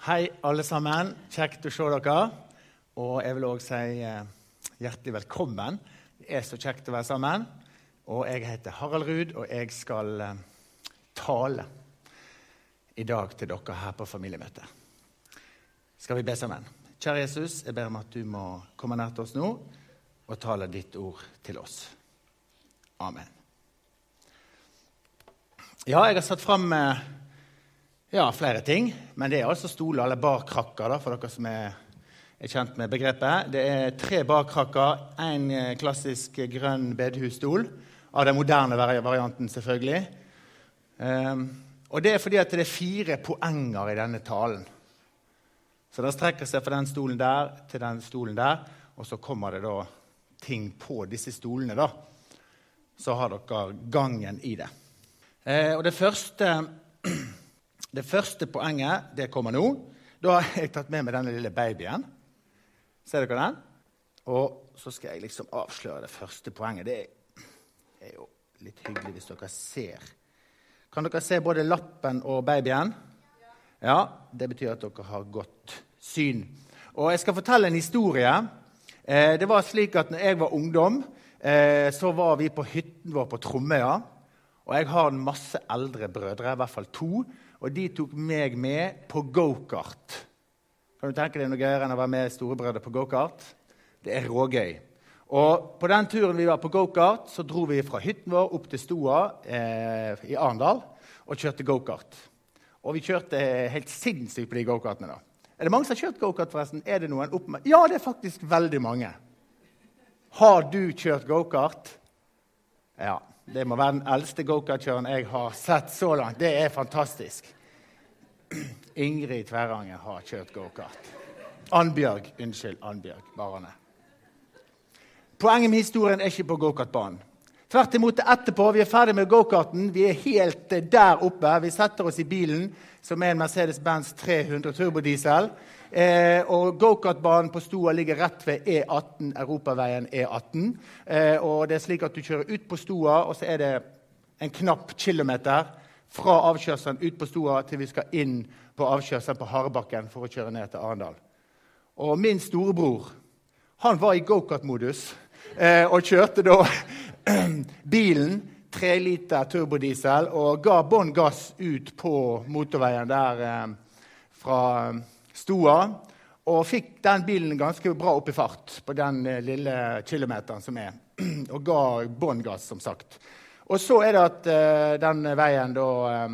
Hei, alle sammen. Kjekt å se dere. Og jeg vil òg si eh, hjertelig velkommen. Det er så kjekt å være sammen. Og jeg heter Harald Ruud, og jeg skal eh, tale i dag til dere her på familiemøtet. Skal vi be sammen? Kjære Jesus, jeg ber om at du må komme nær til oss nå og tale ditt ord til oss. Amen. Ja, jeg har satt fram eh, ja, flere ting. Men det er altså stoler eller barkrakker, da, for dere som er, er, kjent med begrepet. Det er tre barkrakker, én klassisk grønn bedehusstol av den moderne varianten, selvfølgelig. Um, og det er fordi at det er fire poenger i denne talen. Så det strekker seg fra den stolen der til den stolen der, og så kommer det da ting på disse stolene. da. Så har dere gangen i det. Eh, og det første, det første poenget det kommer nå. Da har jeg tatt med meg denne lille babyen. Ser dere den? Og så skal jeg liksom avsløre det første poenget. Det er jo litt hyggelig hvis dere ser. Kan dere se både lappen og babyen? Ja, Det betyr at dere har godt syn. Og Jeg skal fortelle en historie. Eh, det var slik at når jeg var ungdom, eh, så var vi på hytten vår på Tromøya. Og jeg har en masse eldre brødre, i hvert fall to, og de tok meg med på gokart. Kan du tenke deg noe gøyere enn å være med storebrødre på gokart? Det er rågøy. Og På den turen vi var på gokart, så dro vi fra hytten vår opp til Stoa eh, i Arendal og kjørte gokart. Og vi kjørte helt sinnssykt på de gokartene. Er det mange som har kjørt gokart? forresten? Er det noen opp med? Ja, det er faktisk veldig mange. Har du kjørt gokart? Ja. Det må være den eldste gokartkjøreren jeg har sett så langt. Det er fantastisk. Ingrid Tverranger har kjørt gokart. Annbjørg. Unnskyld, Annbjørg Barane. Poenget med historien er ikke på gokartbanen. Tvert imot etterpå. Vi er ferdig med gokarten. Vi er helt der oppe. Vi setter oss i bilen, som er en Mercedes-Benz 300 turbodiesel. Eh, og Gokartbanen på Stoa ligger rett ved E18, europaveien E18. Eh, og det er slik at Du kjører ut på Stoa, og så er det en knapp kilometer fra avkjørselen ut på Stoa til vi skal inn på avkjørselen på Harebakken for å kjøre ned til Arendal. Og min storebror han var i gokartmodus eh, og kjørte da bilen, tre liter turbodiesel, og ga bånn gass ut på motorveien der eh, fra Stoa og fikk den bilen ganske bra opp i fart på den eh, lille kilometeren som er. Og ga bånn gass, som sagt. Og så er det at uh, den veien da uh,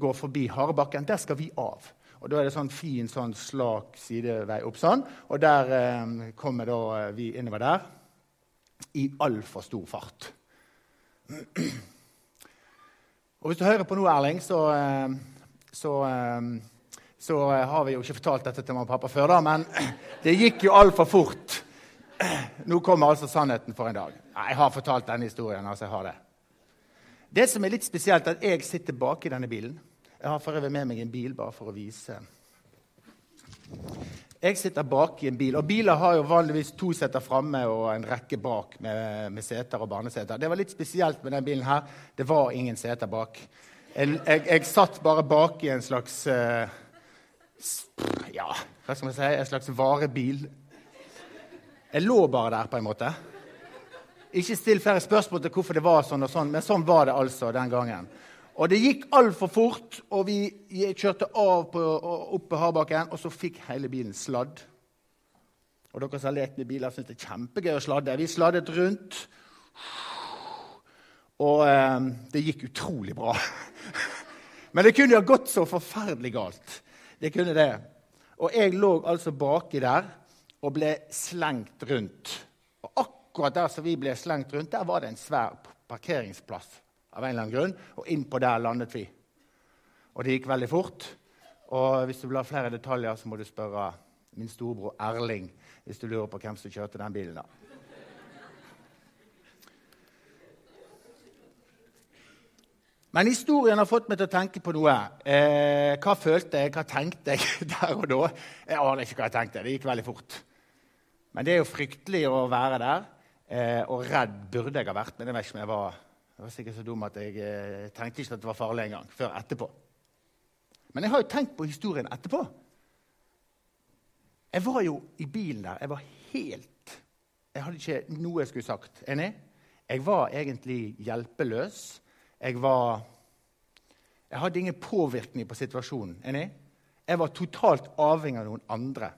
går forbi Harebakken. Der skal vi av. Og Da er det sånn fin, sånn slak sidevei opp sånn. Og der uh, kommer da vi innover der i altfor stor fart. Og hvis du hører på nå, Erling, så, så så eh, har vi jo ikke fortalt dette til mamma og pappa før, da, men det gikk jo altfor fort. Nå kommer altså sannheten for en dag. Jeg har fortalt denne historien. altså jeg har Det Det som er litt spesielt, er at jeg sitter bak i denne bilen. Jeg har for øvrig med meg en bil bare for å vise. Jeg sitter bak i en bil, og biler har jo vanligvis to seter framme og en rekke bak med, med seter og barneseter. Det var litt spesielt med denne bilen her. Det var ingen seter bak. Jeg, jeg, jeg satt bare bak i en slags uh, ja, hva skal man si, en slags varebil. Jeg lå bare der, på en måte. Ikke still flere spørsmål til hvorfor det var sånn, og sånn, men sånn var det altså den gangen. Og det gikk altfor fort, og vi kjørte av på, opp på hardbakken, og så fikk hele bilen sladd. Og dere som har lekt med biler, syns det er kjempegøy å sladde. Vi sladdet rundt, og eh, det gikk utrolig bra. Men det kunne jo ha gått så forferdelig galt. Det kunne det. Og jeg lå altså baki der og ble slengt rundt. Og akkurat der som vi ble slengt rundt, der var det en svær parkeringsplass. av en eller annen grunn, Og innpå der landet vi. Og det gikk veldig fort. Og hvis du vil ha flere detaljer, så må du spørre min storebror Erling hvis du lurer på hvem som kjørte den bilen. da. Men historien har fått meg til å tenke på noe. Eh, hva følte jeg, hva tenkte jeg der og da? Jeg aner ikke hva jeg tenkte. Det gikk veldig fort. Men det er jo fryktelig å være der. Eh, og redd burde jeg ha vært, men jeg vet ikke om jeg var, jeg var sikkert så dum at jeg eh, tenkte ikke at det var farlig engang. Før etterpå. Men jeg har jo tenkt på historien etterpå. Jeg var jo i bilen der. Jeg var helt Jeg hadde ikke noe jeg skulle sagt. Enig? Jeg var egentlig hjelpeløs. Jeg var Jeg hadde ingen påvirkning på situasjonen. Enig? Jeg var totalt avhengig av noen andre.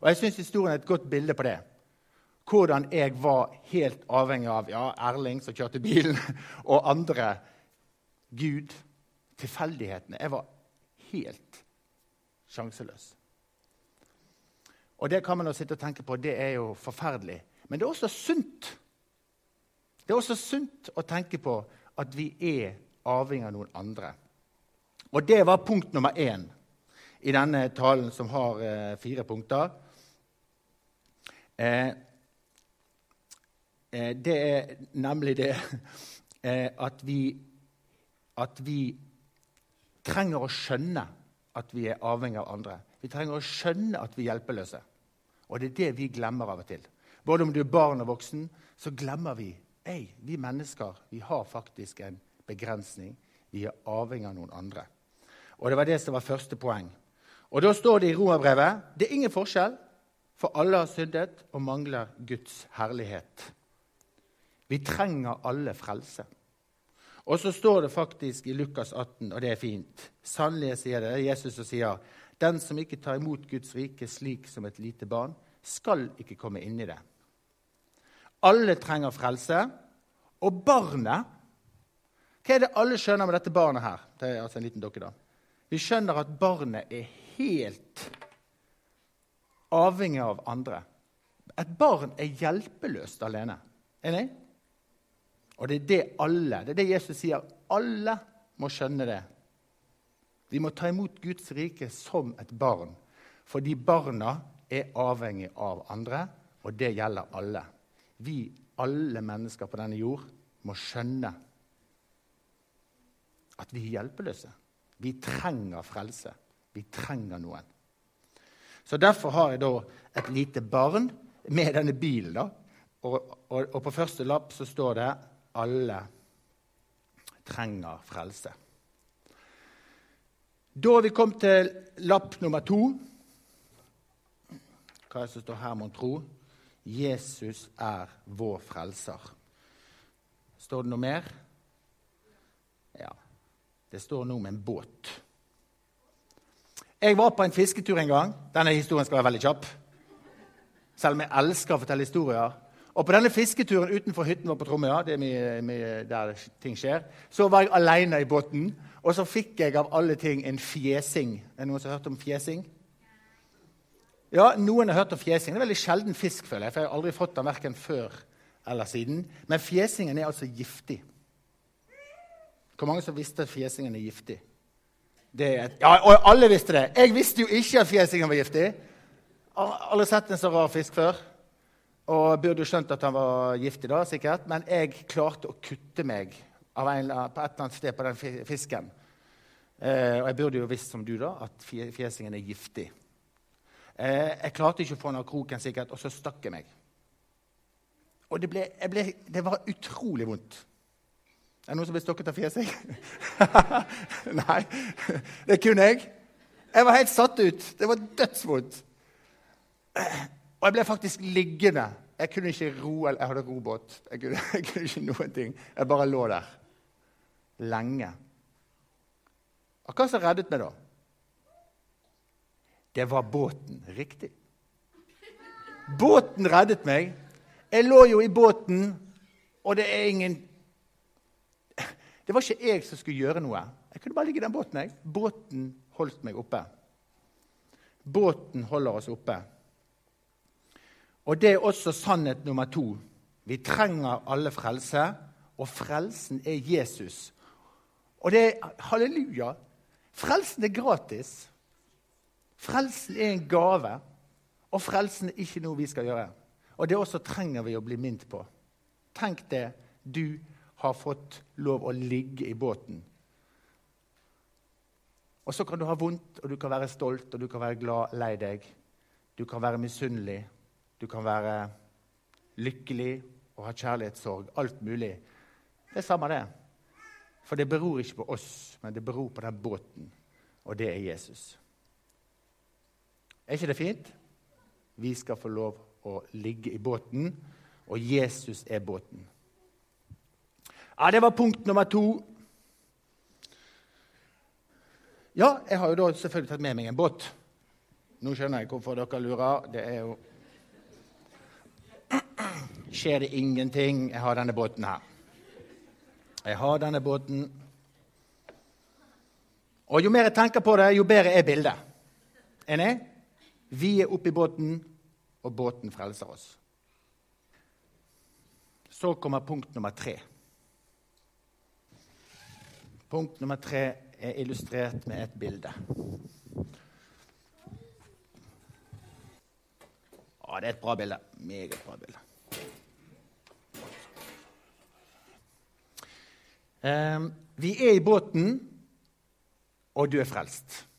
Og jeg syns historien er et godt bilde på det. Hvordan jeg var helt avhengig av ja, Erling, som kjørte bilen, og andre. Gud. Tilfeldighetene. Jeg var helt sjanseløs. Og det kan man jo sitte og tenke på, det er jo forferdelig. Men det er også sunt. Det er også sunt å tenke på at vi er avhengig av noen andre. Og det var punkt nummer én i denne talen, som har eh, fire punkter. Eh, eh, det er nemlig det eh, at vi, at vi trenger å skjønne at vi er avhengig av andre. Vi trenger å skjønne at vi er hjelpeløse. Og det er det vi glemmer av og til. Både om du er barn og voksen, så glemmer vi Ei, vi mennesker vi har faktisk en begrensning. Vi er avhengig av noen andre. Og Det var det som var første poeng. Og Da står det i Romerbrevet det er ingen forskjell, for alle har syndet og mangler Guds herlighet. Vi trenger alle frelse. Og så står det faktisk i Lukas 18, og det er fint. Sannelig sier det, det er Jesus som sier den som ikke tar imot Guds rike slik som et lite barn, skal ikke komme inn i det. Alle trenger frelse. Og barnet Hva er det alle skjønner med dette barnet her? Det er altså en liten dokke da. Vi skjønner at barnet er helt avhengig av andre. Et barn er hjelpeløst alene. Enig? Og det er det alle Det er det Jesus sier. Alle må skjønne det. Vi må ta imot Guds rike som et barn, fordi barna er avhengig av andre, og det gjelder alle. Vi, alle mennesker på denne jord, må skjønne at vi er hjelpeløse. Vi trenger frelse. Vi trenger noen. Så Derfor har jeg da et lite barn med denne bilen. da. Og, og, og på første lapp så står det 'Alle trenger frelse'. Da har vi kommet til lapp nummer to. Hva er det som står her, mon tro? Jesus er vår frelser. Står det noe mer? Ja. Det står noe om en båt. Jeg var på en fisketur en gang. Denne historien skal være veldig kjapp. Selv om jeg elsker å fortelle historier. Og På denne fisketuren utenfor hytten vår på Tromøya, det er mye, mye der ting skjer, så var jeg alene i båten. Og så fikk jeg av alle ting en fjesing. Er det noen som har hørt om fjesing? Ja, noen har hørt om fjesing. Det er veldig sjelden fisk, føler jeg. For jeg har aldri fått den verken før eller siden. Men fjesingen er altså giftig. Hvor mange som visste at fjesingen er giftig? Er ja, og alle visste det. Jeg visste jo ikke at fjesingen var giftig. Aldri sett en så rar fisk før. Og burde jo skjønt at han var giftig, da, sikkert. Men jeg klarte å kutte meg en, på et eller annet sted på den fisken. Eh, og jeg burde jo visst som du da, at fjesingen er giftig. Eh, jeg klarte ikke å få den av kroken, sikkert, og så stakk jeg meg. Og det, ble, ble, det var utrolig vondt. Er det noen som ble stokket av fjeset? Nei, det kunne jeg. Jeg var helt satt ut. Det var dødsvondt. Og jeg ble faktisk liggende. Jeg kunne ikke ro, jeg hadde robåt. Jeg kunne, jeg kunne ikke noen ting. Jeg bare lå der lenge. Og hva som reddet meg da? Det var båten. Riktig. Båten reddet meg. Jeg lå jo i båten, og det er ingen Det var ikke jeg som skulle gjøre noe. Jeg kunne bare ligge i den båten. jeg. Båten holdt meg oppe. Båten holder oss oppe. Og det er også sannhet nummer to. Vi trenger alle frelse, og frelsen er Jesus. Og det er halleluja. Frelsen er gratis. Frelsen er en gave, og frelsen er ikke noe vi skal gjøre. Og det også trenger vi å bli minnet på. Tenk det. Du har fått lov å ligge i båten. Og så kan du ha vondt, og du kan være stolt, og du kan være glad, lei deg. Du kan være misunnelig. Du kan være lykkelig og ha kjærlighetssorg. Alt mulig. Det er samme det. For det beror ikke på oss, men det beror på den båten, og det er Jesus. Er ikke det fint? Vi skal få lov å ligge i båten, og Jesus er båten. Ja, Det var punkt nummer to. Ja, jeg har jo da selvfølgelig tatt med meg en båt. Nå skjønner jeg hvorfor dere lurer. Det er jo Skjer det ingenting Jeg har denne båten her. Jeg har denne båten. Og jo mer jeg tenker på det, jo bedre er bildet. Enig? Vi er oppe i båten, og båten frelser oss. Så kommer punkt nummer tre. Punkt nummer tre er illustrert med et bilde. Å, det er et bra bilde. Meget bra bilde. Um, vi er i båten, og du er frelst.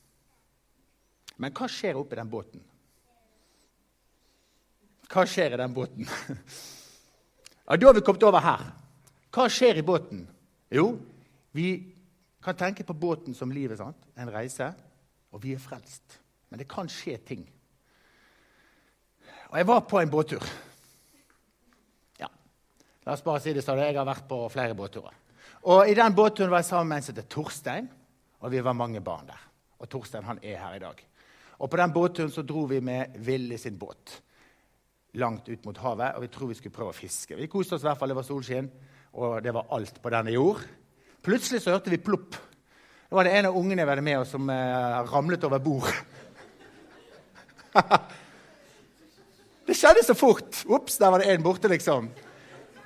Men hva skjer oppi den båten? Hva skjer i den båten? ja, Da har vi kommet over her. Hva skjer i båten? Jo, vi kan tenke på båten som livet. sant? En reise. Og vi er frelst. Men det kan skje ting. Og jeg var på en båttur. Ja, La oss bare si det sånn. Jeg har vært på flere båtturer. Og I den båtturen var jeg sammen med en som heter Torstein, og vi var mange barn der. Og Torstein han er her i dag. Og På den båtturen så dro vi med Ville sin båt langt ut mot havet, og vi tror vi skulle prøve å fiske. Vi koste oss i hvert fall, det var solskinn, og det var alt på denne jord. Plutselig så hørte vi plopp. Da var det en av ungene jeg hadde med oss, som eh, ramlet over bord. det skjedde så fort. Ops, der var det en borte, liksom.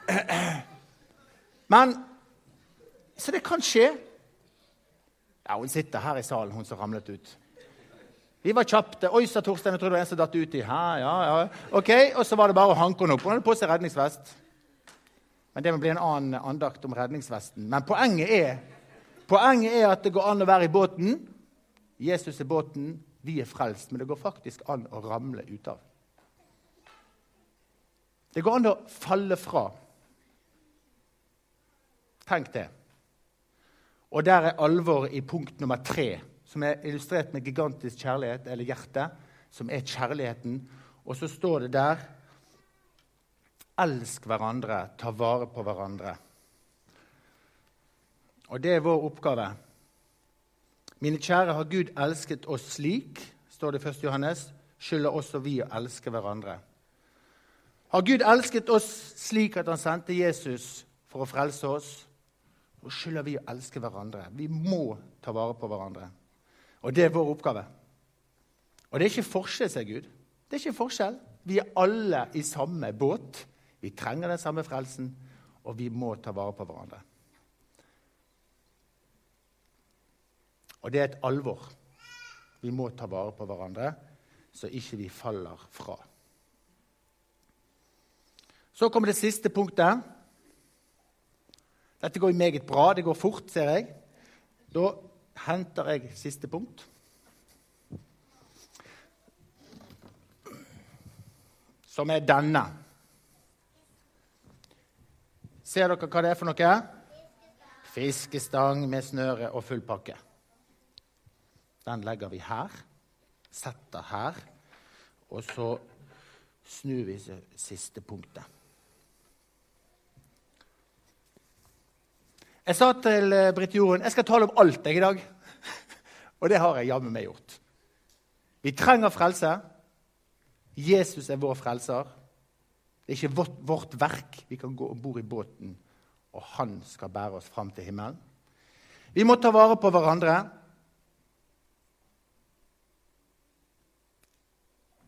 Men Så det kan skje. Ja, Hun sitter her i salen, hun som ramlet ut. Vi var kjappe. 'Oi, sa Torstein, jeg tror det var en som datt uti.' Ja, ja, ja. Ok, Og så var det bare å hanke henne opp. Hun hadde på seg redningsvest. Men det må bli en annen andakt om redningsvesten. Men poenget er, poenget er at det går an å være i båten. Jesus er båten, vi er frelst. Men det går faktisk an å ramle ut av. Det går an å falle fra. Tenk det. Og der er alvoret i punkt nummer tre, som er illustrert med gigantisk kjærlighet, eller hjerte, som er kjærligheten. Og så står det der Elsk hverandre, ta vare på hverandre. Og det er vår oppgave. Mine kjære, har Gud elsket oss slik, står det i 1. Johannes, skylder også vi å elske hverandre. Har Gud elsket oss slik at han sendte Jesus for å frelse oss, så skylder vi å elske hverandre. Vi må ta vare på hverandre. Og det er vår oppgave. Og det er ikke forskjell, sier Gud. Det er ikke forskjell. Vi er alle i samme båt. Vi trenger den samme frelsen, og vi må ta vare på hverandre. Og det er et alvor. Vi må ta vare på hverandre, så ikke vi faller fra. Så kommer det siste punktet. Dette går meget bra. Det går fort, ser jeg. Da henter jeg siste punkt. Som er denne. Ser dere hva det er for noe? Fiskestang med snøre og full pakke. Den legger vi her, setter her, og så snur vi siste punktet. Jeg sa til eh, Britt Jorunn jeg skal tale om alt jeg i dag. Og det har jeg jammen meg gjort. Vi trenger frelse. Jesus er vår frelser. Det er ikke vårt, vårt verk. Vi kan gå om bord i båten, og han skal bære oss fram til himmelen. Vi må ta vare på hverandre.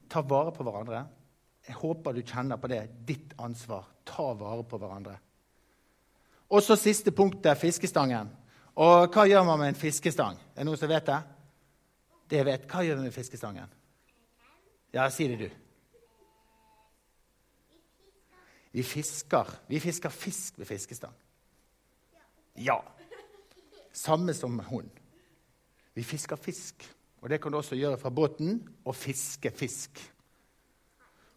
Ta vare på hverandre. Jeg håper du kjenner på det. Ditt ansvar. Ta vare på hverandre. Og så siste punktet fiskestangen. Og hva gjør man med en fiskestang? Er det noen som vet det? Det vet. Hva gjør vi med fiskestangen? Ja, si det, du. Vi fisker. Vi fisker fisk ved fiskestang. Ja. Samme som hun. Vi fisker fisk. Og det kan du også gjøre fra båten Å fiske fisk.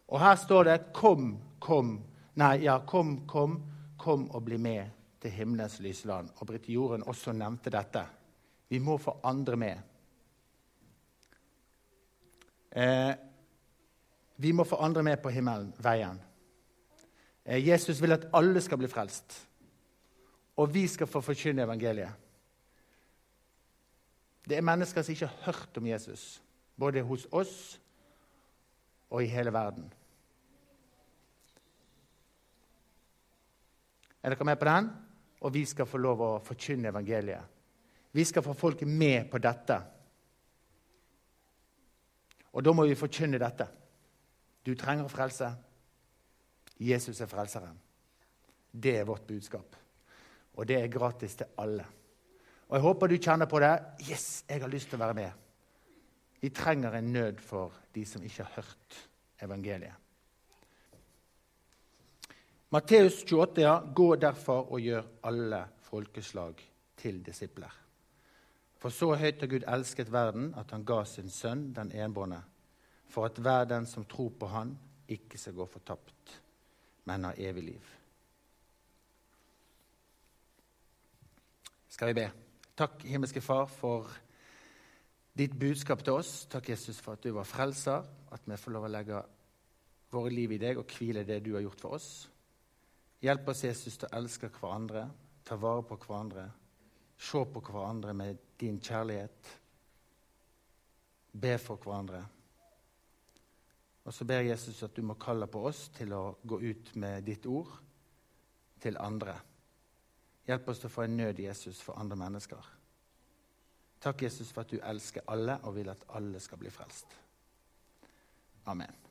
Og her står det 'Kom, kom'. Nei, ja, 'Kom, kom, kom og bli med til himmelens lysland'. Og Britt Jorunn også nevnte dette. Vi må få andre med. Eh, Vi må få andre med på himmelen, veien. Eh, Jesus vil at alle skal bli frelst, og vi skal få forkynne evangeliet. Det er mennesker som ikke har hørt om Jesus, både hos oss og i hele verden. Er dere med på den? Og vi skal få lov å forkynne evangeliet. Vi skal få folk med på dette. Og da må vi forkynne dette. Du trenger frelse. Jesus er frelseren. Det er vårt budskap. Og det er gratis til alle. Og Jeg håper du kjenner på det. Yes, jeg har lyst til å være med. Vi trenger en nød for de som ikke har hørt evangeliet. Matteus 28, ja. Gå derfor og gjør alle folkeslag til disipler. For så høyt har Gud elsket verden at han ga sin sønn, den enbårne, for at hver den som tror på Han, ikke skal gå fortapt, men ha evig liv. Skal vi be? Takk, himmelske Far, for ditt budskap til oss. Takk, Jesus, for at du var frelser, at vi får lov å legge våre liv i deg og hvile det du har gjort for oss. Hjelp oss, Jesus, til å elske hverandre, ta vare på hverandre, se på hverandre med din kjærlighet, be for hverandre. Og så ber Jesus at du må kalle på oss til å gå ut med ditt ord til andre. Hjelp oss til å få en nød, Jesus, for andre mennesker. Takk, Jesus, for at du elsker alle og vil at alle skal bli frelst. Amen.